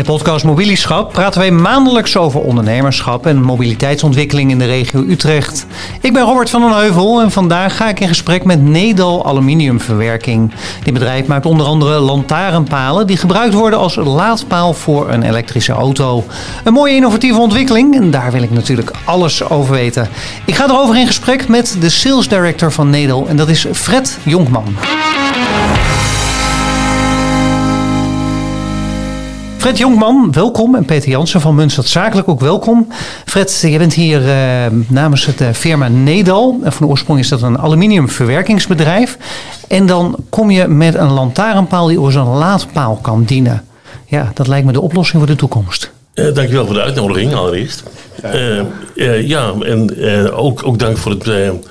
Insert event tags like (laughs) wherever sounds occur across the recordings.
de podcast Mobilieschap praten wij maandelijks over ondernemerschap en mobiliteitsontwikkeling in de regio Utrecht. Ik ben Robert van den Heuvel en vandaag ga ik in gesprek met Nedal Aluminiumverwerking. Dit bedrijf maakt onder andere lantaarnpalen die gebruikt worden als laadpaal voor een elektrische auto. Een mooie innovatieve ontwikkeling en daar wil ik natuurlijk alles over weten. Ik ga erover in gesprek met de sales director van Nedal en dat is Fred Jonkman. Fred Jonkman, welkom. En Peter Jansen van Munstert Zakelijk ook welkom. Fred, je bent hier uh, namens het uh, firma Nedal. Van oorsprong is dat een aluminiumverwerkingsbedrijf. En dan kom je met een lantaarnpaal die als een laadpaal kan dienen. Ja, dat lijkt me de oplossing voor de toekomst. Uh, dankjewel voor de uitnodiging allereerst. Uh, uh, ja, en ook, ook dank voor het,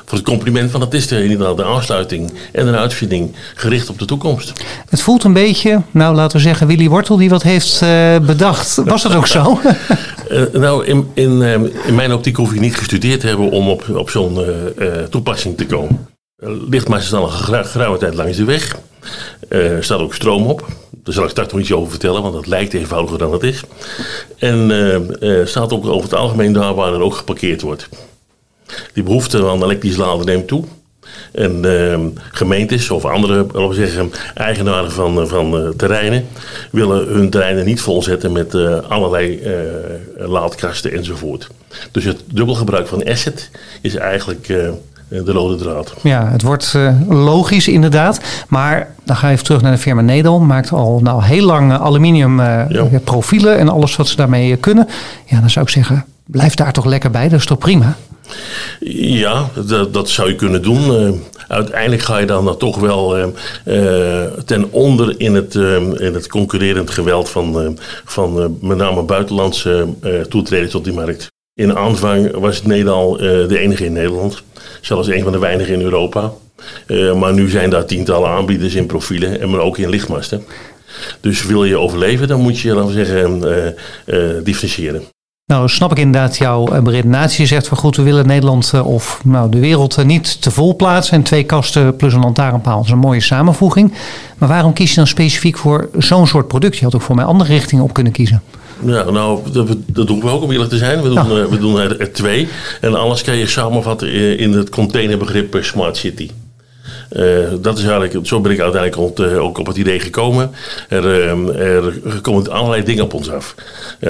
voor het compliment. Van het is de, inderdaad de aansluiting en een uitvinding gericht op de toekomst. Het voelt een beetje, nou laten we zeggen, Willy Wortel die wat heeft bedacht. Was dat ook zo? (laughs) (laughs) nou, in, in, in mijn optiek hoef je niet gestudeerd te hebben om op, op zo'n toepassing te komen. Ligt maar al een geruime tijd langs de weg. Er staat ook stroom op. Daar zal ik straks nog iets over vertellen, want dat lijkt eenvoudiger dan het is. En uh, staat ook over het algemeen daar waar er ook geparkeerd wordt. Die behoefte aan elektrisch laden neemt toe. En uh, gemeentes of andere we zeggen, eigenaren van, van terreinen willen hun terreinen niet volzetten met allerlei laadkasten enzovoort. Dus het dubbelgebruik van asset is eigenlijk de rode draad. Ja, het wordt uh, logisch inderdaad. Maar dan ga je even terug naar de firma Nedel. Maakt al nou, heel lang aluminium uh, ja. profielen en alles wat ze daarmee kunnen. Ja, dan zou ik zeggen, blijf daar toch lekker bij. Dat is toch prima? Ja, dat, dat zou je kunnen doen. Uh, uiteindelijk ga je dan, toch wel ten onder in het, in het concurrerend geweld van, van met name buitenlandse toetreden tot die markt. In aanvang was Nederland de enige in Nederland. Zelfs een van de weinigen in Europa. Uh, maar nu zijn daar tientallen aanbieders in profielen en maar ook in lichtmasten. Dus wil je overleven, dan moet je, laten we zeggen, uh, differentiëren. Nou, snap ik inderdaad jouw redenatie. Je zegt van goed, we willen Nederland of nou, de wereld niet te vol plaatsen. En twee kasten plus een lantaarnpaal. Is een mooie samenvoeging. Maar waarom kies je dan specifiek voor zo'n soort product? Je had ook voor mij andere richtingen op kunnen kiezen. Ja, nou, dat, dat, doen we ook om eerlijk te zijn. We doen, ja. we doen er, er, twee. En alles kan je samenvatten in het containerbegrip Smart City. Uh, dat is eigenlijk, zo ben ik uiteindelijk uh, ook op het idee gekomen. Er, uh, er komen allerlei dingen op ons af.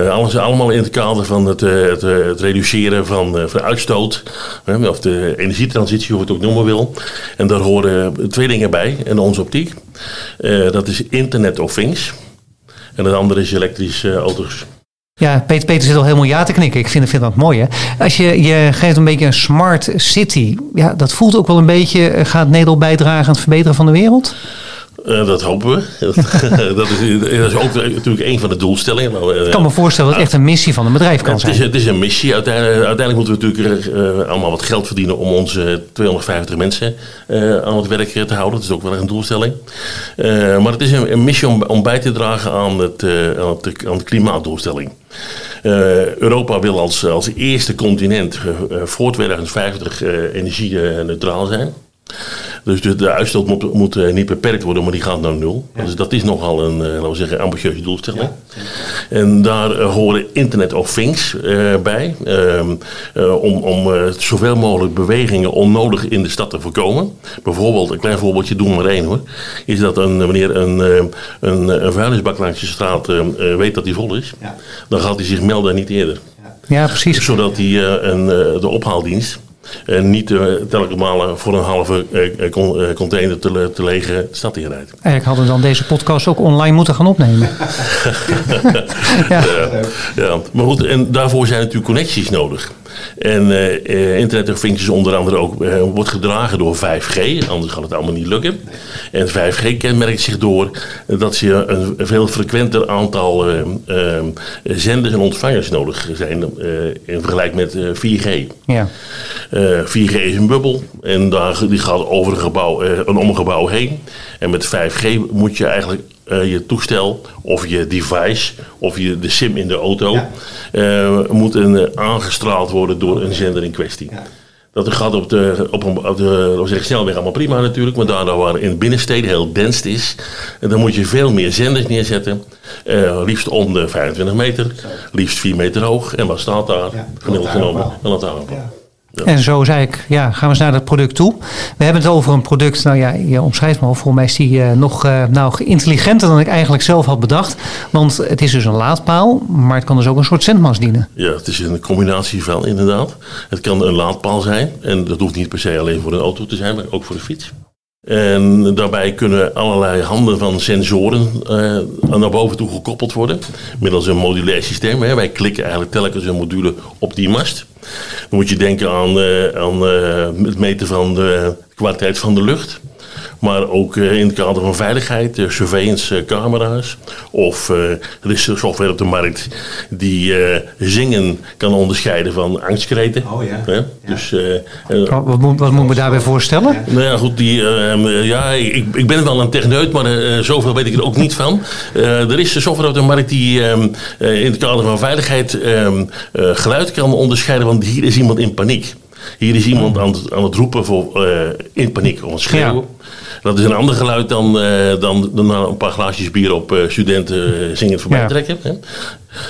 alles allemaal in het kader van het, het, het reduceren van, van uitstoot. of de energietransitie, hoe je het ook noemen wil. En daar horen twee dingen bij in onze optiek. dat is Internet of Things. En het andere is elektrische auto's. Ja, Peter, Peter zit al helemaal ja te knikken. Ik vind, vind dat mooi. Hè? Als je, je geeft een beetje een smart city. Ja, dat voelt ook wel een beetje. Gaat Nederland bijdragen aan het verbeteren van de wereld? Uh, dat hopen we. (laughs) dat, is, dat, is, ook natuurlijk een van de doelstellingen. Nou, uh, ik kan me voorstellen dat het echt een missie van een bedrijf kan zijn. Het is, het is een missie. Uiteindelijk, uiteindelijk moeten we natuurlijk uh, allemaal wat geld verdienen om onze 250 mensen aan het werk te houden. Dat is ook wel een doelstelling. maar het is een, een missie om, om, bij te dragen aan, het, aan, het, aan de klimaatdoelstelling. Europa wil als, als eerste continent voor 2050 energie-neutraal zijn. Dus de, de uitstoot moet, moet uh, niet beperkt worden, maar die gaat naar nul. Ja. Dus dat is nogal een, uh, laten we zeggen, ambitieuze doelstelling. Ja. En daar uh, horen Internet of Things bij. Ehm, om om zoveel mogelijk bewegingen onnodig in de stad te voorkomen. Bijvoorbeeld, een klein voorbeeldje, doe maar één hoor. Is dat een, wanneer een, een, een vuilnisbak langs je straat weet dat die vol is, ja. dan gaat hij zich melden niet eerder. Ja, precies. Zodat hij een, de ophaaldienst en niet uh, telkens malen voor een halve uh, container te, te lege de stad inrijdt. Eigenlijk hadden we dan deze podcast ook online moeten gaan opnemen. (laughs) ja. ja. maar goed, en daarvoor zijn natuurlijk connecties nodig. En uh, Internet of Things onder andere ook uh, wordt gedragen door 5G, anders gaat het allemaal niet lukken. En 5G kenmerkt zich door dat je een veel frequenter aantal zenders en ontvangers nodig zijn in vergelijking met 4G. Ja. 4G is een bubbel en daar, die gaat over een, gebouw, een omgebouw heen. En met 5G moet je eigenlijk uh, je toestel of je device of je, de SIM in de auto ja. uh, moet een, aangestraald worden door een zender in kwestie. Ja. Dat gaat op de, op, een, op de op snelweg allemaal prima natuurlijk. Maar daardoor waar in binnensteden heel denst is. En dan moet je veel meer zenders neerzetten. Liefst om de 25 meter. Liefst 4 meter hoog. En wat staat daar? Ja, Gemiddeld genomen. Een lantaarnpaal. Ja. En zo zei ik, ja, gaan we eens naar dat product toe. We hebben het over een product, nou ja, je omschrijft me al, voor mij is die uh, nog uh, nou, intelligenter dan ik eigenlijk zelf had bedacht. Want het is dus een laadpaal, maar het kan dus ook een soort zendmast dienen. Ja, het is een combinatie van inderdaad. Het kan een laadpaal zijn en dat hoeft niet per se alleen voor een auto te zijn, maar ook voor de fiets. En daarbij kunnen allerlei handen van sensoren uh, naar boven toe gekoppeld worden. Middels een modulair systeem. Hè. Wij klikken eigenlijk telkens een module op die mast. Dan moet je denken aan, uh, aan uh, het meten van de kwaliteit van de lucht. Maar ook in het kader van veiligheid, surveillance camera's. Of er is software op de markt die zingen kan onderscheiden van angstkreten. Oh ja. ja. Dus, wat, wat, moet, wat moet me daarbij voorstellen? Nou ja, goed, die, ja, ik, ik ben wel een techneut, maar zoveel weet ik er ook niet van. er is software op de markt die in het kader van veiligheid geluid kan onderscheiden, want hier is iemand in paniek. Hier is iemand aan het, aan het roepen voor, uh, in paniek of schreeuwen. Ja. Dat is een ander geluid dan, uh, dan, dan een paar glaasjes bier op uh, studenten zingend voorbij ja. trekken. Hè?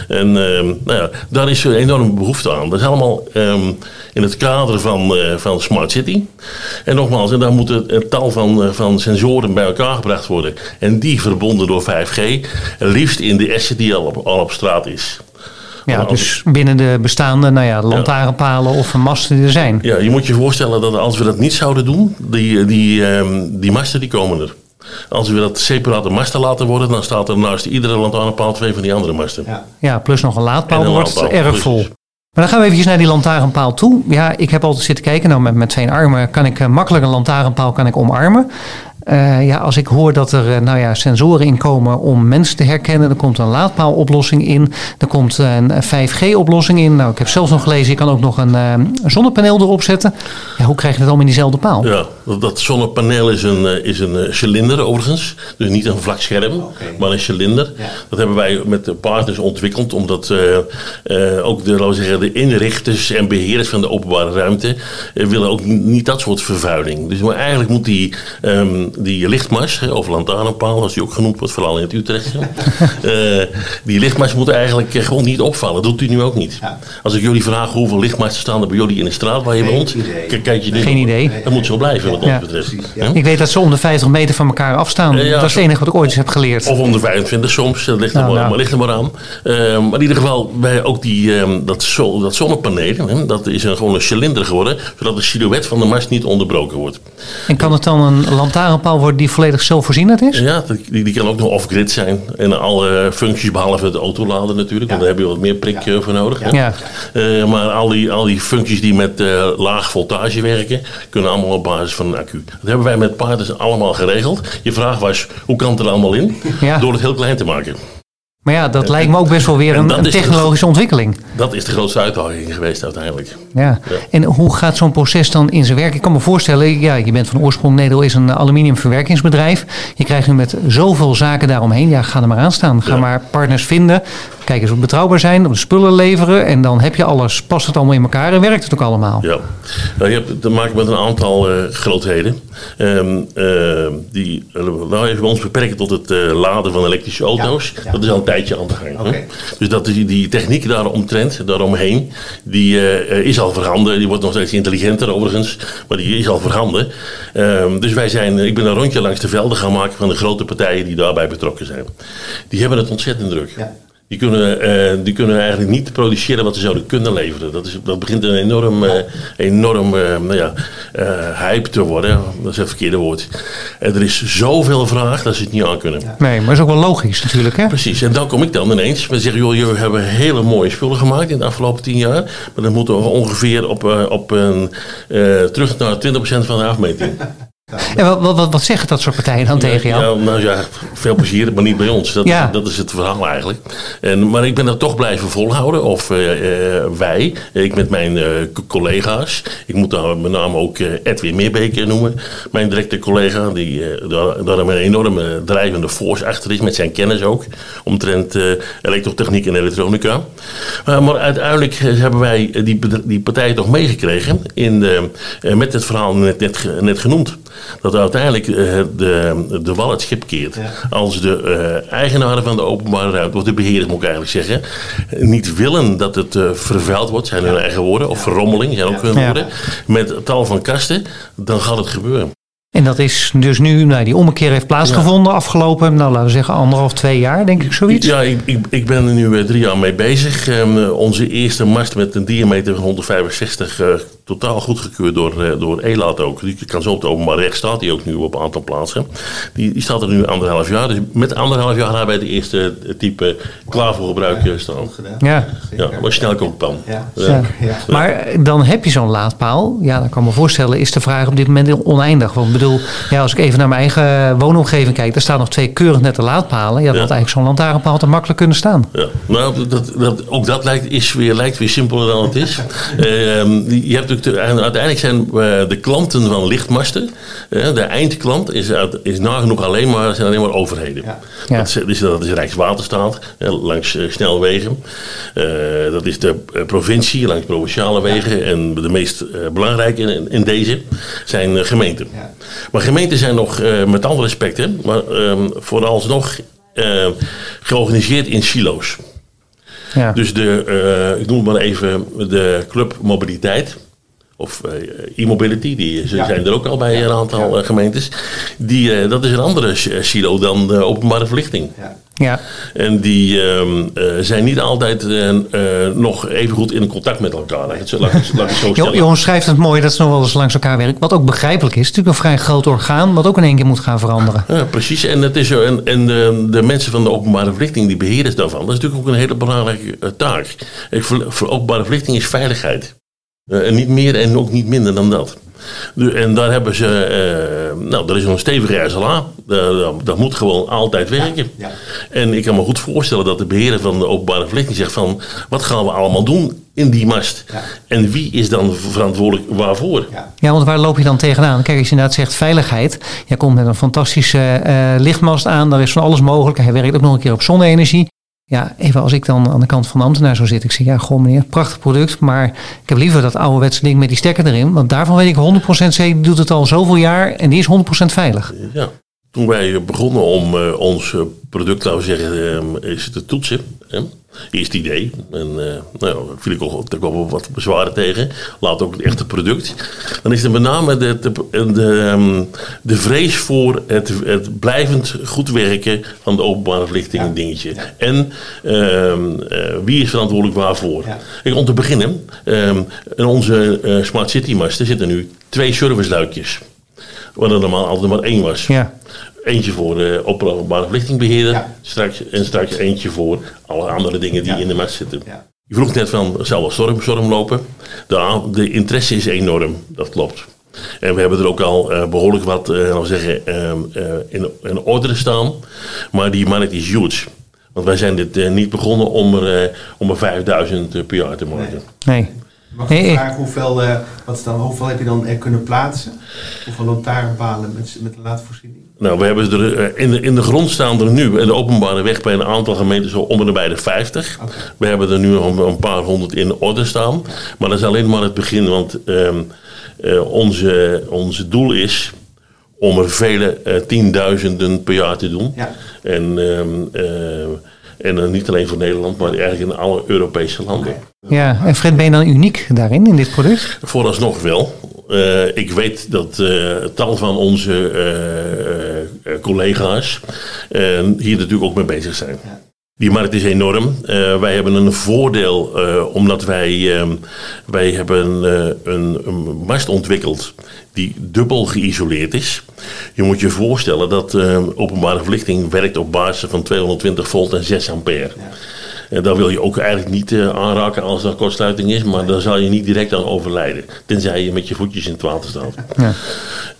En nou ja, daar is een enorme behoefte aan. Dat is allemaal um, in het kader van, van Smart City. En nogmaals, en daar moet een tal van, van sensoren bij elkaar gebracht worden. En die verbonden door 5G, liefst in de asset die al op, al op straat is. Ja, dus binnen de bestaande nou ja, lantaarnpalen of masten die er zijn. Ja, je moet je voorstellen dat als we dat niet zouden doen, die, die, um, die masten die komen er. Als we dat separate masten laten worden, dan staat er naast iedere lantaarnpaal twee van die andere masten. Ja, ja plus nog een laadpaal, dan wordt het erg vol. Maar dan gaan we eventjes naar die lantaarnpaal toe. Ja, ik heb altijd zitten kijken. Nou, met, met twee armen kan ik uh, makkelijk een lantaarnpaal kan ik omarmen. Uh, ja, als ik hoor dat er uh, nou ja, sensoren in komen om mensen te herkennen, er komt een laadpaaloplossing in, er komt een 5G-oplossing in. Nou, ik heb zelfs nog gelezen, je kan ook nog een, uh, zonnepaneel erop zetten. Ja, hoe krijg je dat allemaal in diezelfde paal? Ja, dat zonnepaneel is een, is een cilinder overigens. Dus niet een vlak scherm, okay. maar een cilinder. Ja. Dat hebben wij met de partners ontwikkeld, omdat ook de, laten we zeggen, de inrichters en beheerders van de openbare ruimte willen ook niet dat soort vervuiling. Dus maar eigenlijk moet die um, die lichtmars, of lantaarnpaal, als die ook genoemd wordt, vooral in het Utrecht. uh, (laughs) die lichtmars moeten eigenlijk gewoon niet opvallen. Dat doet u nu ook niet. Ja. Als ik jullie vraag hoeveel lichtmarsen staan er bij jullie in de straat waar je woont, kijk je. Geen idee. Dat moet zo blijven, wat ons betreft. Ja. Ik weet dat ze om de 50 meter van elkaar afstaan. Uh, dat is het enige wat ik ooit eens heb geleerd. Of om de 25 soms, dat ligt er, nou, maar, nou. Maar, ligt er maar aan. Uh, maar in ieder geval, bij ook die, um, dat, zo, dat zonnepaneel, hè, dat is een, gewoon een cilinder geworden, zodat de silhouet van de mars niet onderbroken wordt. En kan het dan een lantaarnpaal wordt die volledig zelfvoorzienend is? Ja, die, die kan ook nog off-grid zijn. En alle functies behalve het autoladen natuurlijk. Ja. Want daar heb je wat meer prik ja. voor nodig. Ja. Uh, maar al die, al die functies die met uh, laag voltage werken, kunnen allemaal op basis van een accu. Dat hebben wij met partners allemaal geregeld. Je vraag was, hoe kan het er allemaal in? Door het heel klein te maken. Maar ja, dat lijkt me ook best wel weer een, een technologische de, ontwikkeling. Dat is de grootste uitdaging geweest uiteindelijk. Ja. ja. En hoe gaat zo'n proces dan in zijn werk? Ik kan me voorstellen, ja, je bent van oorsprong, Nederland is een aluminiumverwerkingsbedrijf. Je krijgt nu met zoveel zaken daaromheen. Ja, ga er maar aan staan. Ga ja. maar partners vinden. Kijk eens of betrouwbaar zijn, of de spullen leveren. En dan heb je alles. Past het allemaal in elkaar en werkt het ook allemaal? Ja, nou, je hebt te maken met een aantal uh, grootheden. Um, uh, die nou even ons beperken tot het uh, laden van elektrische auto's. Ja, ja. Dat is al een tijdje aan de gang. Okay. Dus dat die, die techniek daaromtrent, daaromheen, die uh, is al verhanden. Die wordt nog steeds intelligenter overigens, maar die is al verhanden. Um, dus wij zijn, ik ben een rondje langs de velden gaan maken van de grote partijen die daarbij betrokken zijn. Die hebben het ontzettend druk. Ja. Die kunnen, uh, die kunnen eigenlijk niet produceren wat ze zouden kunnen leveren. Dat, is, dat begint een enorm, uh, enorm uh, nou ja, hype te worden. Dat is het verkeerde woord. En er is zoveel vraag dat ze het niet aan kunnen. Nee, maar dat is ook wel logisch natuurlijk. Hè? Precies. En dan kom ik dan ineens. We zeggen, joh, jullie hebben hele mooie spullen gemaakt in de afgelopen tien jaar. Maar dan moeten we ongeveer op, op een, terug naar 20% van de afmeting. (laughs) En wat, wat, wat zeggen dat soort partijen dan tegen jou? Ja, nou ja, veel plezier, maar niet bij ons. Dat, Ja. is, dat is het verhaal eigenlijk. En, maar ik ben dat toch blijven volhouden. Of eh, eh, wij, ik met mijn eh, co- collega's. Ik moet daar met name ook eh, Edwin Meerbeek noemen. Mijn directe collega, die daar, daar een enorme drijvende force achter is. Met zijn kennis ook. Omtrent eh, elektrotechniek en elektronica. Maar, maar uiteindelijk hebben wij die, die partij toch meegekregen. In de, met het verhaal net, net, ge- net genoemd. Dat uiteindelijk eh, de, de wal het schip keert. Als de eh, eigenaren van de openbare ruimte, of de beheerders moet ik eigenlijk zeggen, niet willen dat het eh, vervuild wordt, zijn hun eigen woorden, of verrommeling zijn ook hun Ja. woorden, met tal van kasten, dan gaat het gebeuren. En dat is dus nu, nou, die ommekeer heeft plaatsgevonden afgelopen, nou laten we zeggen anderhalf, twee jaar, denk ik zoiets. Ja, ik, ik, ik ben er nu drie jaar mee bezig. Ehm, onze eerste mast met een diameter van 165, eh, totaal goedgekeurd door, eh, door ELAT ook. Die kan zo op de openbare weg, staat die ook nu op een aantal plaatsen. Die, die staat er nu anderhalf jaar. Dus met anderhalf jaar hebben wij de eerste eh, type klaar voor gebruik eh, staan. Ja. Ja, maar snel kookpan. Ja, Ja. zeker. Ja. Maar dan heb je zo'n laadpaal. Ja, dan kan ik me voorstellen, is de vraag op dit moment oneindig. Want bedoel, ja, als ik even naar mijn eigen woonomgeving kijk, daar staan nog twee keurig nette laadpalen. Ja, dat had eigenlijk zo'n lantaarnpaal te makkelijk kunnen staan. Ja, nou, dat, dat, ook dat lijkt, is weer, lijkt weer simpeler dan het is. (laughs) Ehm, die- je hebt natuurlijk, de- uiteindelijk zijn eh, de klanten van lichtmasten, eh, de eindklant is, uit- is nagenoeg alleen maar, zijn alleen maar overheden. Ja. Ja. Dat, is, dus dat is Rijkswaterstaat, eh, langs eh, snelwegen. Eh, dat is de eh, provincie, langs provinciale wegen. En de meest eh, belangrijke in, in deze zijn eh, gemeenten. Ja. Maar gemeenten zijn nog, eh, met alle respect, hè, maar ehm, vooralsnog eh, georganiseerd in silo's. Ja. Dus de, eh, ik noem het maar even de club mobiliteit. Of eh, e-mobility, die ze Ja. zijn er ook al bij een aantal Ja. eh, gemeentes. Die, eh, dat is een andere silo dan de openbare verlichting. Ja. ja. En die ehm, eh, zijn niet altijd nog even goed in contact met elkaar. Johan schrijft het mooi dat ze nog wel eens langs elkaar werken. Wat ook begrijpelijk is. Het is natuurlijk een vrij groot orgaan, wat ook in één keer moet gaan veranderen. Ja, precies. En, het is, zo- en, en de, de mensen van de openbare verlichting, die beheerders daarvan, dat is natuurlijk ook een hele belangrijke taak. Ik, voor, voor openbare verlichting is veiligheid. Eh, en niet meer en ook niet minder dan dat. En daar hebben ze, eh, nou, dat is een stevige SLA. Dat, moet gewoon altijd werken. Ja. En ik kan me goed voorstellen dat de beheerder van de openbare verlichting zegt van, wat gaan we allemaal doen in die mast? Ja. En wie is dan verantwoordelijk waarvoor? Ja. Ja, want waar loop je dan tegenaan? Kijk, als je inderdaad zegt veiligheid. Jij komt met een fantastische eh, lichtmast aan. Daar is van alles mogelijk. Hij werkt ook nog een keer op zonne-energie. Ja, even als ik dan aan de kant van de ambtenaar zou zitten. Ik zeg, ja, goh meneer, prachtig product. Maar ik heb liever dat ouderwetse ding met die stekker erin. Want daarvan weet ik 100% zeker, die doet het al zoveel jaar. En die is 100% veilig. Ja. Toen wij begonnen om eh, ons eh, product, laten we zeggen, eh, is te toetsen. Hè? Eerst idee. En eh nou, viel ik ook, er kwamen wat bezwaren tegen. Laat ook het echte product. Dan is er met name de, de, de, ehm, de vrees voor het, het blijvend goed werken van de openbare verlichting een dingetje. En ehm, eh, wie is verantwoordelijk waarvoor? Ja. Kijk, om te beginnen, ehm, in onze Smart City masten zitten nu twee serviceluikjes. Waar er normaal altijd maar één was. Ja, Eentje voor de openbare verlichtingbeheerder. Ja. Straks, en straks eentje voor alle andere dingen die Ja. in de mast zitten. Ja. Je vroeg net van, zal wel storm, storm lopen? De, de interesse is enorm, dat klopt. En we hebben er ook al eh, behoorlijk wat, eh, we zeggen, ehm, eh, in, in orde staan. Maar die markt is huge. Want wij zijn dit niet begonnen om er, eh, om er 5000 per jaar te maken. Nee, ik ik- vragen hoeveel, eh, wat is dan, hoeveel heb je dan er kunnen plaatsen? Hoeveel lantaarnpalen met, met de laadvoorziening? Nou, we hebben er eh, in de, in de grond staan er nu, in de openbare weg bij een aantal gemeenten, zo om en bij de 50. Oké. We hebben er nu een- een paar honderd in orde staan. Maar dat is alleen maar het begin, want ehm, eh, onze, onze doel is om er vele eh, tienduizenden per jaar te doen. Ja. En, ehm, eh, en dan niet alleen voor Nederland, maar eigenlijk in alle Europese landen. Ja, en Fred, ben je dan uniek daarin, in dit product? Vooralsnog wel. Eh, ik weet dat eh tal van onze eh, eh, collega's eh, hier natuurlijk ook mee bezig zijn. Ja. Die markt is enorm. Eh, wij hebben een voordeel eh, omdat wij, eh, wij hebben eh, een, een mast ontwikkeld die dubbel geïsoleerd is. Je moet je voorstellen dat openbare verlichting werkt op basis van 220 volt en 6 ampère. En daar wil je ook eigenlijk niet eh, aanraken als er kortsluiting is, maar dan zal je niet direct aan overlijden. Tenzij je met je voetjes in het water staat. Ja.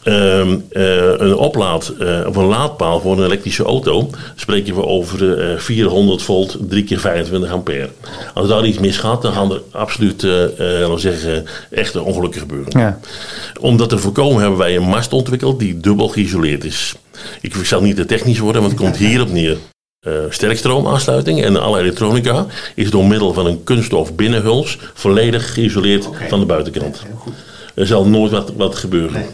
Ehm, eh, een oplaad eh, of een laadpaal voor een elektrische auto spreken we over eh, 400 volt, 3 keer 25 ampère. Als daar iets misgaat, dan gaan er absoluut, laten we zeggen, echte ongelukken gebeuren. Ja. Om dat te voorkomen hebben wij een mast ontwikkeld die dubbel geïsoleerd is. Ik zal niet te technisch worden, want het komt (laughs) hierop neer. Eh sterkstroomaansluiting en alle elektronica is door middel van een kunststof binnenhuls volledig geïsoleerd van de buitenkant. Er zal nooit wat, wat gebeuren. Nee.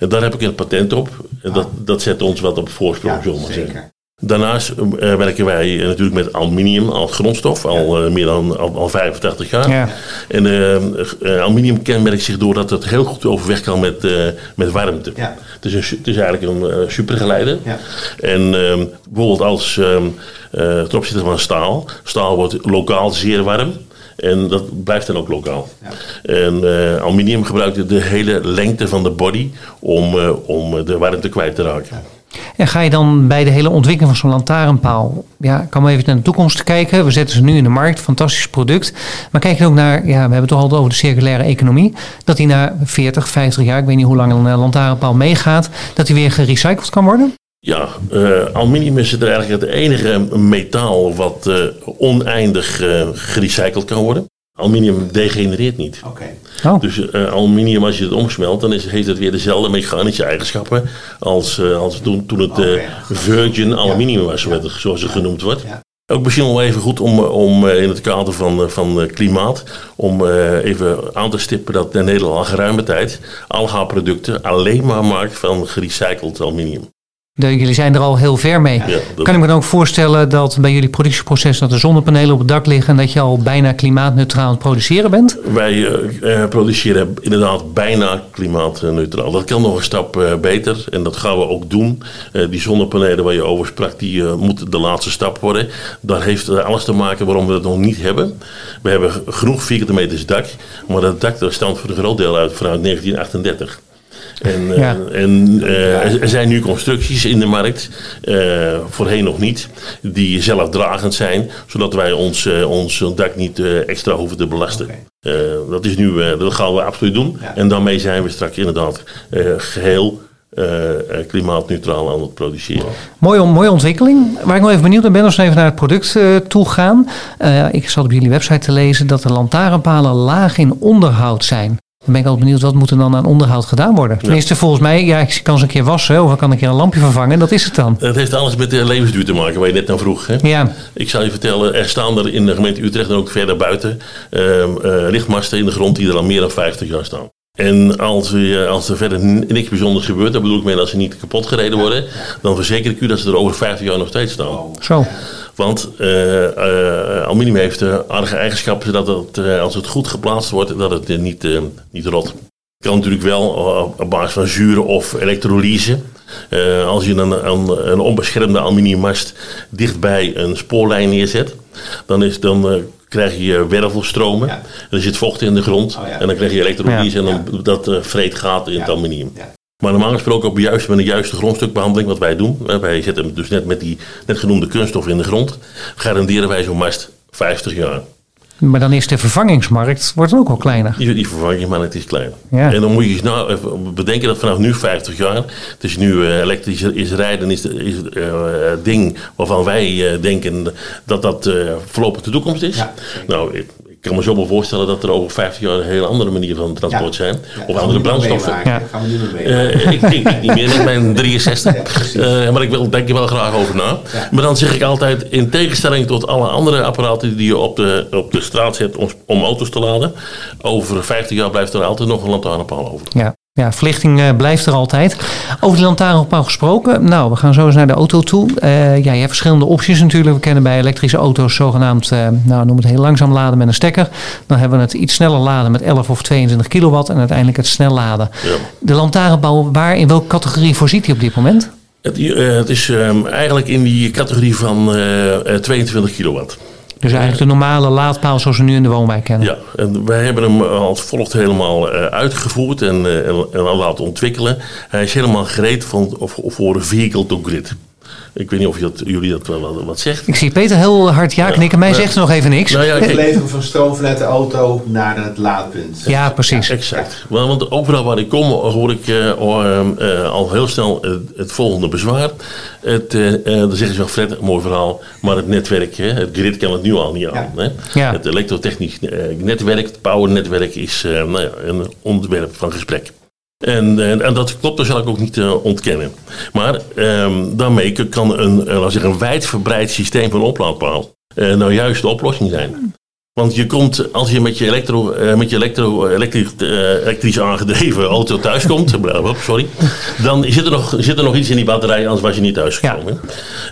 En daar heb ik een patent op. En dat, dat zet ons wat op voorsprong, Ja, zullen we maar zeggen. Daarnaast eh, werken wij eh, natuurlijk met aluminium als grondstof al eh, meer dan al, al 85 jaar. Ja. En aluminium kenmerkt zich doordat het heel goed overweg kan met, eh, met warmte. Ja. Het, is een, het is eigenlijk een supergeleider. Ja. En ehm, bijvoorbeeld als ehm, eh, ten opzichte van staal. Staal wordt lokaal zeer warm. En dat blijft dan ook lokaal. Ja. En eh, aluminium gebruikt de hele lengte van de body om, eh, om de warmte kwijt te raken. En ga je dan bij de hele ontwikkeling van zo'n lantaarnpaal, ja, kan maar even naar de toekomst kijken. We zetten ze nu in de markt, fantastisch product. Maar kijk je ook naar, ja, we hebben het toch altijd over de circulaire economie, dat die na 40, 50 jaar, ik weet niet hoe lang een eh, lantaarnpaal meegaat, dat die weer gerecycled kan worden? Ja, eh, aluminium is er eigenlijk het enige metaal wat eh, oneindig gerecycled kan worden. Aluminium degenereert niet. Oké. Oh, Dus eh, aluminium, als je het omsmelt, dan is, heeft het weer dezelfde mechanische eigenschappen als, eh, als toen, toen het eh, Oké. virgin aluminium was, zoals het genoemd wordt. Ja. Ook misschien wel even goed om, om eh, in het kader van, eh, van eh, klimaat, om eh, even aan te stippen dat Nederland al geruime tijd al haar producten alleen maar maakt van gerecycled aluminium. De, jullie zijn er al heel ver mee. Ja, dat- Kan ik me dan ook voorstellen dat bij jullie productieproces dat er zonnepanelen op het dak liggen en dat je al bijna klimaatneutraal aan het produceren bent? Wij eh, eh, produceren inderdaad bijna klimaatneutraal. Dat kan nog een stap eh, beter en dat gaan we ook doen. Die zonnepanelen waar je over sprak, die moeten de laatste stap worden. Daar heeft alles te maken waarom we het nog niet hebben. We hebben genoeg vierkante meters dak, maar dat dak dat stamt voor een groot deel uit vanuit 1938. En, eh, Ja. en eh, er- zijn nu constructies in de markt, eh, voorheen nog niet, die zelfdragend zijn, zodat wij ons, ons dak niet extra hoeven te belasten. Dat, is nu, dat gaan we absoluut doen. Ja. En daarmee zijn we straks inderdaad eh, geheel eh, eh, klimaatneutraal aan het produceren. Mooie, mooie ontwikkeling. Waar ik nog even benieuwd naar ben, als we even naar het product toe gaan. Ik zat op jullie website te lezen dat de lantaarnpalen laag in onderhoud zijn. Dan ben ik altijd benieuwd, wat moet er dan aan onderhoud gedaan worden? Tenminste, volgens mij, ja, ik kan ze een keer wassen of ik kan een keer een lampje vervangen. Dat is het dan. Het heeft alles met de levensduur te maken, waar je net naar vroeg. Hè? Ja, Ik zal je vertellen, er staan er in de gemeente Utrecht en ook verder buiten eh, lichtmasten in de grond die er al meer dan 50 jaar staan. En als, eh, als er verder niks bijzonders gebeurt, dan bedoel ik mee dat ze niet kapot gereden worden, dan verzeker ik u dat ze er over 50 jaar nog steeds staan. zo. Want eh, eh, aluminium heeft uh, aardige eigenschappen, zodat het, eh, als het goed geplaatst wordt, dat het niet, eh, niet rot. Het kan natuurlijk wel op- op basis van zuren of elektrolyse. Eh, als je een, een, een onbeschermde aluminiummast dichtbij een spoorlijn neerzet, dan, is, dan eh, krijg je wervelstromen. Ja. En er zit vocht in de grond Oh ja. en dan krijg je elektrolyse Ja. en dan, dat eh, vreet gaat in het Ja. aluminium. Maar normaal gesproken op juist met een juiste grondstukbehandeling, wat wij doen. hè, Wij zetten hem dus net met die net genoemde kunststof in de grond. Garanderen wij zo'n mast 50 jaar. Maar dan is de vervangingsmarkt wordt ook al kleiner. Die, die vervanging, maar het is klein. Ja. En dan moet je eens nou even bedenken dat vanaf nu 50 jaar, het is nu eh, elektrisch is rijden, is, de- is het eh, ding waarvan wij eh, denken dat dat eh, voorlopig de toekomst is. Ja. Nou, kan me zo wel voorstellen dat er over 50 jaar een hele andere manier van transport zijn. Ja, of andere brandstoffen. Ja. Gaan we. Eh, ik, ik, ik niet meer, ik ben (laughs) 63. precies. Eh, maar ik wil, denk er wel graag over na. Ja. Maar dan zeg ik altijd, in tegenstelling tot alle andere apparaten die je op de, op de straat zet om, om auto's te laden, over 50 jaar blijft er altijd nog een lantaarnpaal over. Ja, ja verlichting eh, blijft er altijd. Over die lantaarnpaal gesproken. Nou, we gaan zo eens naar de auto toe. Eh, ja, je hebt verschillende opties natuurlijk. We kennen bij elektrische auto's zogenaamd, eh, nou noem het heel langzaam laden met een stekker. Dan hebben we het iets sneller laden met 11 of 22 kilowatt en uiteindelijk het snel laden. Ja. De lantaarnpaal, waar in welke categorie voorziet hij op dit moment? Het, het is ehm, eigenlijk in die categorie van eh, eh, 22 kilowatt. Dus eigenlijk de normale laadpaal zoals we nu in de woonwijk kennen. Ja, en wij hebben hem als volgt helemaal eh, uitgevoerd en, eh, en, en laten ontwikkelen. Hij is helemaal gereed van, voor vehicle to grid. Ik weet niet of dat, jullie dat wel wat, wat zegt. Ik zie Peter heel hard ja knikken. Mij zegt ze nog even niks. Nou ja, De kijk, levering van stroom vanuit de auto naar het laadpunt. Ja, precies. Exact. Want, want overal waar ik kom hoor ik eh, ehm, eh, al heel snel het, het volgende bezwaar. Het, eh, eh, dan zeggen ze wel, Fred, mooi verhaal, maar het netwerk, hè, het grid kan het nu al niet aan. Ja. Hè? Ja. Het elektrotechnisch netwerk, het powernetwerk is eh, nou ja, een onderwerp van gesprek. En, en, en dat klopt, dat zal ik ook niet eh, ontkennen. Maar ehm, daarmee kan een, eh, een wijdverbreid systeem van oplaadpaal eh, nou juist de oplossing zijn. Want je komt, als je met je, elektro, eh, met je elektro, elektrisch, eh, elektrisch aangedreven auto thuiskomt, (laughs) bravo, sorry, dan zit er, nog, zit er nog iets in die batterij, anders was je niet thuisgekomen.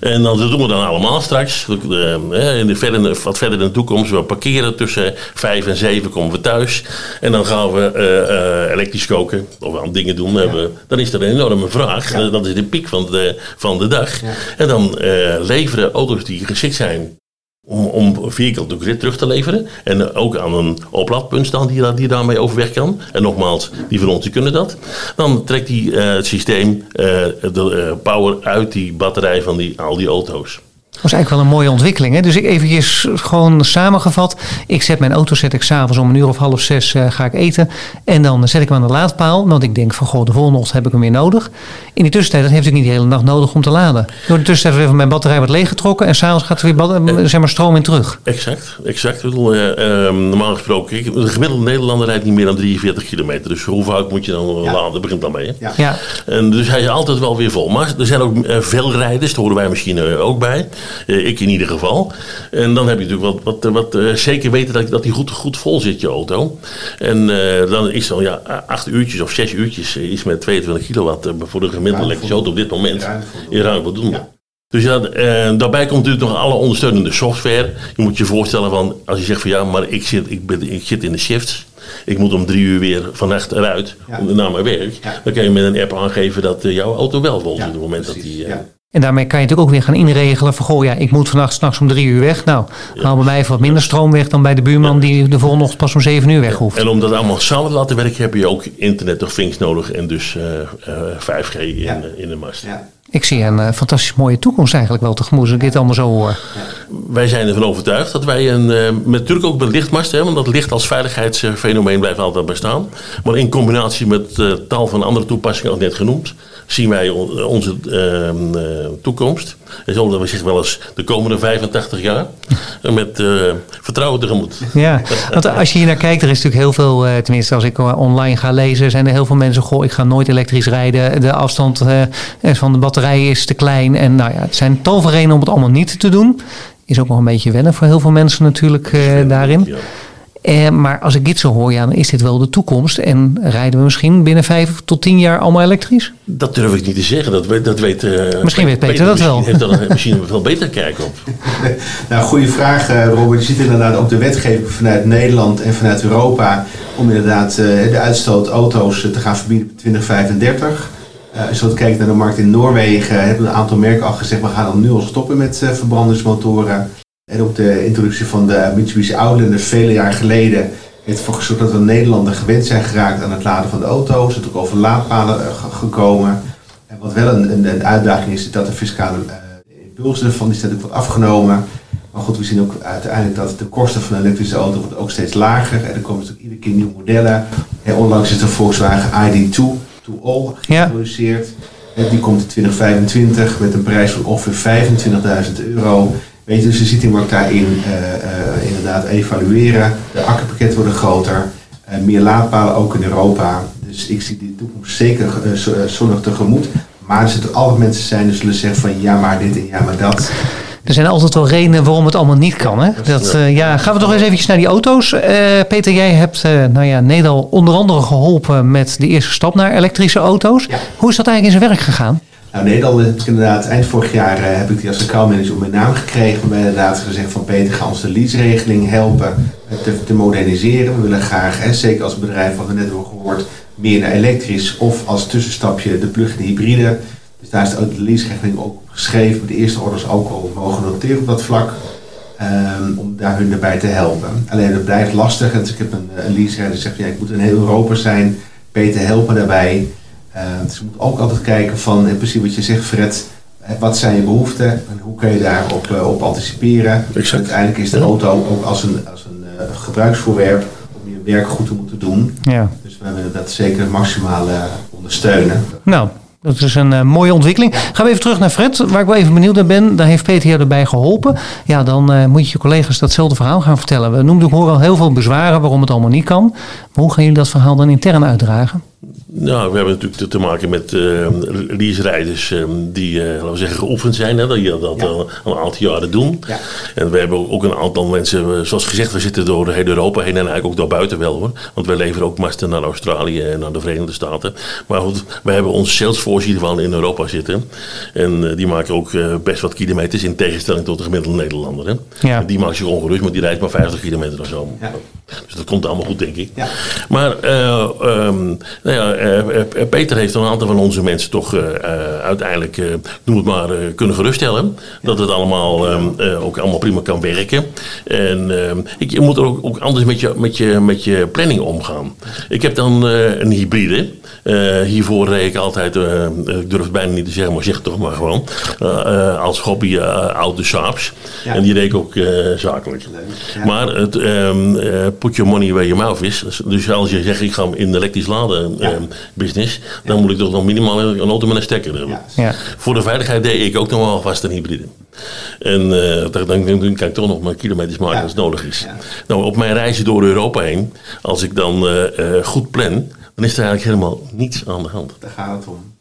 En dan, dat doen we dan allemaal straks. Eh, in de verder, wat verder in de toekomst, we parkeren tussen vijf en zeven, komen we thuis. En dan gaan we eh, eh, elektrisch koken, of aan dingen doen. Dan is er een enorme vraag. Eh, dat is de piek van de, van de dag. En dan eh, leveren auto's die geschikt zijn om, om vehicle to grid terug te leveren. En ook aan een oplaadpunt staan die, daar- die daarmee overweg kan. En nogmaals, die van ons die kunnen dat. Dan trekt die, eh, het systeem eh, de eh, power uit die batterij van die, al die auto's. Dat was eigenlijk wel een mooie ontwikkeling. Hè? Dus ik eventjes gewoon samengevat. Ik zet mijn auto zet ik s'avonds om een uur of half zes eh, ga ik eten. En dan zet ik hem aan de laadpaal. Want ik denk van goh, de volgende ochtend heb ik hem weer nodig. In die tussentijd dat heeft ik niet de hele nacht nodig om te laden. Door de tussentijd wordt even mijn batterij wordt leeggetrokken. En s'avonds gaat er weer eh, zeg maar, stroom in terug. Exact, exact. Bedoel, eh, eh, normaal gesproken, de gemiddelde Nederlander rijdt niet meer dan 43 kilometer. Dus hoe vaak moet je dan Ja. laden? Dat begint dan mee. Hè? Ja. Ja, En dus hij is altijd wel weer vol. Maar er zijn ook veel rijders, daar horen wij misschien ook bij. Eh, ik in ieder geval. En dan heb je natuurlijk wat, wat, wat eh, zeker weten dat, dat die goed, goed vol zit, je auto. En eh, dan is dan ja, acht uurtjes of zes uurtjes eh, is met 22 kilowatt eh, voor de gemiddelde elektrische auto op dit moment. In ruim voldoende. Ja. Dus ja, eh, daarbij komt natuurlijk nog alle ondersteunende software. Je moet je voorstellen van, als je zegt van ja, maar ik zit, ik ben, ik zit in de shifts. Ik moet om drie uur weer vannacht eruit Ja. naar mijn werk. Ja. Dan kan je met een app aangeven dat eh, jouw auto wel vol is Ja, op het moment dat die... eh. En daarmee kan je natuurlijk ook weer gaan inregelen van goh ja, ik moet vannacht s'nachts om drie uur weg. Nou, haal bij mij even wat minder stroom weg dan bij de buurman die de volgende ochtend pas om zeven uur weg hoeft. En om dat allemaal samen te laten werken heb je ook internet of things nodig en dus eh, eh, 5G in, Ja. eh, in de mast. Ja. Ik zie een eh, fantastisch mooie toekomst eigenlijk wel tegemoet als ik dit allemaal zo hoor. Wij zijn ervan overtuigd dat wij een, eh, met, natuurlijk ook met lichtmast hebben, want dat licht als veiligheidsfenomeen blijft altijd bestaan. Maar in combinatie met eh, tal van andere toepassingen, al net genoemd, zien wij on- onze ehm, eh, toekomst. En zullen we zeggen wel eens de komende 85 jaar (laughs) met eh, vertrouwen tegemoet. Ja, want als je hier naar kijkt, er is natuurlijk heel veel, eh, tenminste als ik online ga lezen, zijn er heel veel mensen, goh, ik ga nooit elektrisch rijden. De afstand van de batterij is te klein. En nou ja, het zijn tal van redenen om het allemaal niet te doen. Is ook nog een beetje wennen voor heel veel mensen natuurlijk daarin. Ja. Eh, maar als ik dit zo hoor, ja, dan is dit wel de toekomst. En rijden we misschien binnen vijf tot tien jaar allemaal elektrisch? Dat durf ik niet te zeggen. Dat weet, dat weet, eh, Misschien weet Peter dat wel. misschien Heeft daar (laughs) misschien een veel beter kijk op. (laughs) Nou, goede vraag, eh, Robert. Je ziet inderdaad ook de wetgeving vanuit Nederland en vanuit Europa om inderdaad eh, de uitstoot auto's te gaan verbieden in 2035. Eh, als je kijkt naar de markt in Noorwegen, hebben een aantal merken al gezegd, we gaan dan nu al stoppen met eh, verbrandingsmotoren. En ook de introductie van de Mitsubishi Outlander vele jaar geleden heeft ervoor gezorgd dat we in Nederland gewend zijn geraakt aan het laden van de auto's. Er is ook over laadpalen eh, ge- gekomen. En wat wel een, een, een uitdaging is, is dat de fiscale eh, impuls ervan die is natuurlijk wat afgenomen. Maar goed, we zien ook uiteindelijk dat de kosten van een elektrische auto wordt ook steeds lager. En er komen natuurlijk iedere keer nieuwe modellen. En onlangs is de Volkswagen ID2 to All Ja. geïntroduceerd. En die komt in 2025 met een prijs van ongeveer 25.000 euro. Weet je, dus je ziet die markt daarin inderdaad evalueren. De accupakketten worden groter. Eh, meer laadpalen ook in Europa. Dus ik zie die toekomst zeker eh, eh, zonnig tegemoet. Maar er zullen altijd mensen zijn die zullen zeggen van ja maar dit en ja maar dat. Er zijn altijd wel redenen waarom het allemaal niet kan. Hè? Dat, ja, gaan we toch eens eventjes naar die auto's. Peter, jij hebt uh, nou ja, Nederland onder andere geholpen met de eerste stap naar elektrische auto's. Ja. Hoe is dat eigenlijk in zijn werk gegaan? Nou, Nederland heb ik inderdaad, eind vorig jaar eh, heb ik die als accountmanager op mijn naam gekregen. Hebben inderdaad gezegd van Peter, ga ons de leaseregeling helpen eh, te, te moderniseren. We willen graag, hè, zeker als bedrijf wat we net hebben gehoord, meer naar elektrisch of als tussenstapje de plug-in hybride. Dus daar is de, de leaseregeling ook op geschreven. De eerste orders ook al mogen noteren op dat vlak. ehm, om daar hun erbij te helpen. Alleen het blijft lastig. Dus ik heb een, een leaserijder die zegt, ja, ik moet in heel Europa zijn. Peter, help me daarbij. Uh, dus je moet ook altijd kijken van, in principe wat je zegt Fred, Wat zijn je behoeften en hoe kun je daarop uh, op anticiperen? Exact. Uiteindelijk is de auto ook als een, als een uh, gebruiksvoorwerp om je werk goed te moeten doen. Ja. Dus we willen dat zeker maximaal uh, ondersteunen. Nou, dat is een uh, mooie ontwikkeling. Gaan we even terug naar Fred, waar ik wel even benieuwd naar ben. Daar heeft Peter jou erbij geholpen. Ja, dan uh, moet je je collega's datzelfde verhaal gaan vertellen. We noemden, ik hoor al heel veel bezwaren waarom het allemaal niet kan. Maar hoe gaan jullie dat verhaal dan intern uitdragen? Nou, we hebben natuurlijk te maken met uh, lease-rijders uh, die, uh, laten we zeggen, geoefend zijn. Hè, die dat ja. al een aantal jaren doen. Ja. En we hebben ook een aantal mensen, zoals gezegd, we zitten door heel Europa heen en eigenlijk ook daarbuiten wel hoor. Want wij leveren ook masten naar Australië en naar de Verenigde Staten. Maar goed, we hebben onze Salesforce in ieder geval in Europa zitten. En die maken ook best wat kilometers in tegenstelling tot de gemiddelde Nederlander. Hè. Ja. Die maakt zich ongerust, maar die rijdt maar 50 kilometer of zo. Ja. Dus dat komt allemaal goed, denk ik. Ja. Maar um, nou ja, Peter heeft een aantal van onze mensen toch uh, uiteindelijk, noem het maar, kunnen geruststellen. Dat het allemaal ook allemaal prima kan werken. En ik, je moet er ook, ook, anders met je, met, je, met je planning omgaan. Ik heb dan een hybride. hiervoor reed ik altijd, ik durf het bijna niet te zeggen, maar zeg het toch maar gewoon. als hobby oude Saabs. Ja. En die reed ik ook zakelijk. Ja. Maar het um, put your money where your mouth is. Dus als je zegt ik ga in de elektrisch laden Ja. um, business, dan moet ik toch nog minimaal een auto met een stekker hebben. Ja. Ja. Voor de veiligheid deed ik ook nog wel vast een hybride. En uh, dan, dan, dan kan ik toch nog mijn kilometers maken Ja. als het nodig is. Ja. Nou, op mijn reizen door Europa heen, als ik dan uh, uh, goed plan, dan is er eigenlijk helemaal niets aan de hand. Daar gaat het om.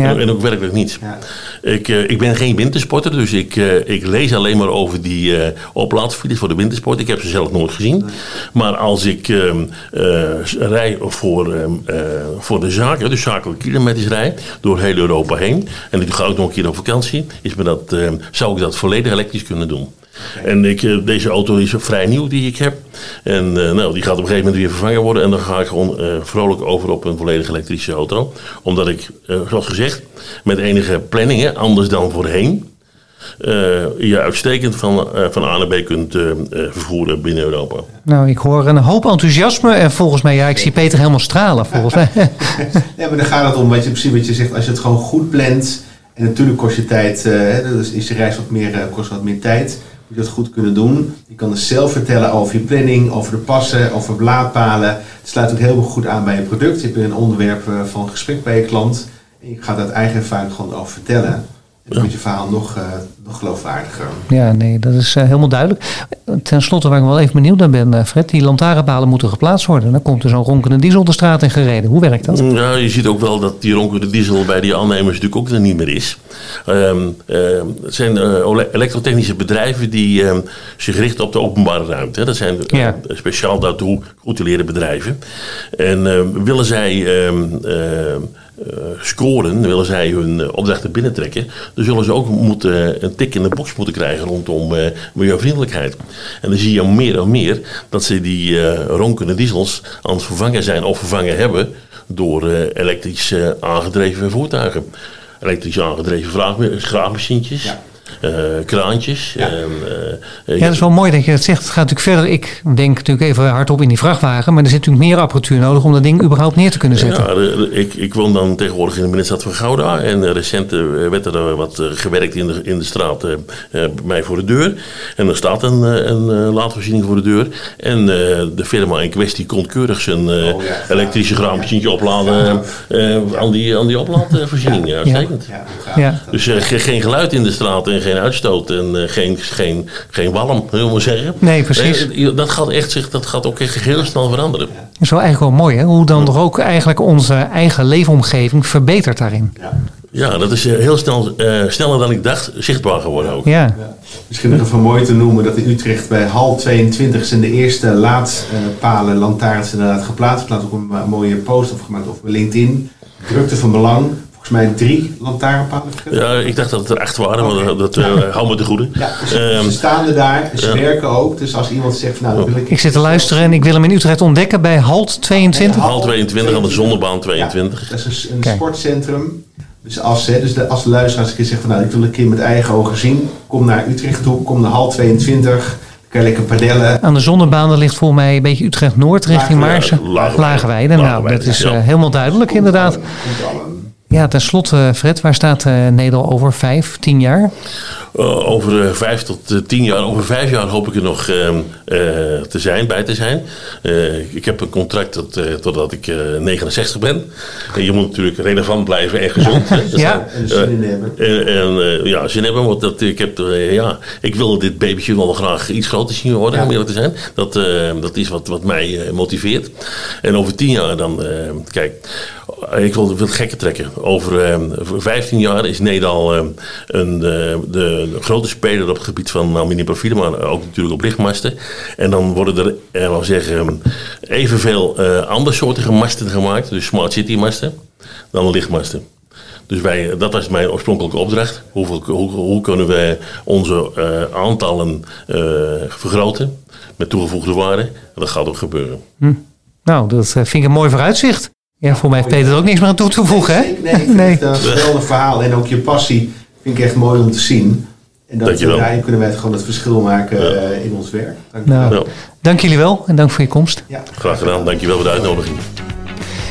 Ja. En ook werkelijk niets. Ja. Ik, uh, ik ben geen wintersporter, dus ik, uh, ik lees alleen maar over die uh, oplaadfiles voor de wintersport. Ik heb ze zelf nooit gezien. Maar als ik rij voor, voor de zaken, dus zakelijke kilometers rij, door heel Europa heen. En ik ga ook nog een keer op vakantie. Is me dat, zou ik dat volledig elektrisch kunnen doen. En ik, deze auto is vrij nieuw die ik heb. En nou, die gaat op een gegeven moment weer vervangen worden. En dan ga ik gewoon vrolijk over op een volledig elektrische auto. Omdat ik, zoals gezegd, met enige planningen, anders dan voorheen. Uh, je uitstekend van, uh, van A naar B kunt uh, vervoeren binnen Europa. Nou, ik hoor een hoop enthousiasme en volgens mij, ja, ik zie Peter helemaal stralen volgens mij. (laughs) ja, maar dan gaat het om wat je precies wat je zegt, als je het gewoon goed plant. En natuurlijk kost je tijd, dus is je reis wat meer, kost wat meer tijd. Je dat goed kunnen doen. Je kan dus zelf vertellen over je planning, over de passen, over blaadpalen. Het sluit ook heel goed aan bij je product. Je hebt een onderwerp van gesprek bij je klant. En je gaat uit eigen ervaring gewoon over vertellen. En dan je verhaal nog, uh, nog geloofwaardiger. Ja, nee, dat is uh, helemaal duidelijk. Ten slotte, waar ik wel even benieuwd naar ben, uh, Fred, die lantaarnpalen moeten geplaatst worden. Dan komt er zo'n ronkende diesel de straat in gereden. Hoe werkt dat? Ja, je ziet ook wel dat die ronkende diesel bij die aannemers natuurlijk ook er niet meer is. Um, het zijn elektrotechnische bedrijven die um, zich richten op de openbare ruimte. Dat zijn ja. speciaal daartoe geoutileerde bedrijven. En willen zij uh, scoren, willen zij hun uh, opdrachten binnentrekken, dan zullen ze ook moeten, een tik in de box moeten krijgen rondom uh, milieuvriendelijkheid. En dan zie je meer en meer dat ze die ronkende diesels aan het vervangen zijn of vervangen hebben door elektrisch aangedreven voertuigen. Elektrisch aangedreven graafmachientjes. Uh, kraantjes. Ja. En, uh, ja, dat is wel mooi dat je dat zegt. Het gaat natuurlijk verder. Ik denk natuurlijk even hardop in die vrachtwagen. Maar er zit natuurlijk meer apparatuur nodig om dat ding überhaupt neer te kunnen zetten. Ja, ik, ik woon dan tegenwoordig in de binnenstad van Gouda. En recent werd er wat gewerkt in de, in de straat bij mij voor de deur. En er staat een, een laadvoorziening voor de deur. En de firma in kwestie kon keurig zijn oh, ja, elektrische graafmachientje opladen aan, die, aan die oplaadvoorziening. Ja, uitstekend. Dus geen geluid in de straat en geen uitstoot en uh, geen, geen, geen walm, wil maar zeggen. Nee, precies. Uh, dat gaat echt zich, dat gaat ook echt heel snel veranderen. Dat is wel eigenlijk wel mooi, hè? Hoe dan toch ook eigenlijk onze eigen leefomgeving verbetert daarin. Ja. Ja, dat is heel snel, uh, sneller dan ik dacht, zichtbaar geworden ook. Ja. ja. Misschien nog even mooi te noemen dat in Utrecht bij hal 22 zijn de eerste laadpalen, lantaarns inderdaad geplaatst. Ik laat ook een mooie post opgemaakt op LinkedIn. Drukte van belang volgens mij drie lantaarnpalen. Ja, ik dacht dat het er echt waren, okay. maar dat uh, hou me te goede. Ja, dus um, ze staan er daar, ze ja. werken ook. Dus als iemand zegt, nou, dan wil ik... Ik zit te luisteren en ik wil hem in Utrecht ontdekken bij Halt 22. Ja, Halt 22 aan de Zonnebaan 22. Ja, dat is een, een sportcentrum. Dus als, hè, dus de, als de luisteraars een keer zeggen van, nou, ik wil een keer met eigen ogen zien. Kom naar Utrecht toe, kom naar Halt 22 kan je lekker padellen. Aan de zonnebaan dat ligt voor mij een beetje Utrecht-Noord richting Maarsen. Lagerweide. Nou, dat is uh, helemaal duidelijk inderdaad. Ja, tenslotte Fred, waar staat uh, Nederland over vijf, tien jaar? Uh, over vijf tot uh, tien jaar, over vijf jaar hoop ik er nog ehm, te zijn, bij te zijn. ik heb een contract tot, totdat ik 69 ben. En je moet natuurlijk relevant blijven en gezond. ja, ja. en zin in hebben. En, ja, zin hebben, want dat, ik, heb, ja, ik wil dit babytje wel graag iets groter zien worden, ja. om eerlijk te zijn. Dat, dat is wat, wat mij motiveert. En over tien jaar dan, kijk, ik wil het gekker trekken. Over 15 jaar is Nederland een, de, de een grote speler op het gebied van aluminiumprofielen, maar ook natuurlijk op lichtmasten. En dan worden er, eh, wel zeggen, evenveel uh, andersoortige masten gemaakt, dus smart city masten, dan lichtmasten. Dus wij, dat was mijn oorspronkelijke opdracht. Hoeveel, hoe, hoe kunnen we onze aantallen vergroten met toegevoegde waarde? En dat gaat ook gebeuren. Hm. Nou, dat vind ik een mooi vooruitzicht. Ja, voor mij heeft Peter er ook niks meer aan toe te voegen, hè? Nee, nee. het een geweldig verhaal. En ook je passie vind ik echt mooi om te zien. En dat, daarin kunnen wij gewoon het verschil maken ja. in ons werk. Dank, nou, ja. dank jullie wel en dank voor je komst. Ja. Graag gedaan, dankjewel voor de uitnodiging.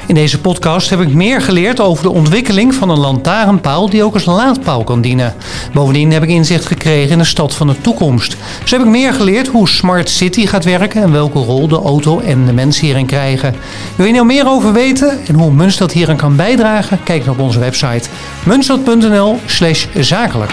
In deze podcast heb ik meer geleerd over de ontwikkeling van een lantaarnpaal die ook als laadpaal kan dienen. Bovendien heb ik inzicht gekregen in de stad van de toekomst. Zo heb ik meer geleerd hoe Smart City gaat werken en welke rol de auto en de mens hierin krijgen. Wil je nou meer over weten en hoe Munstad hieraan kan bijdragen? Kijk dan op onze website munstad.nl zakelijk.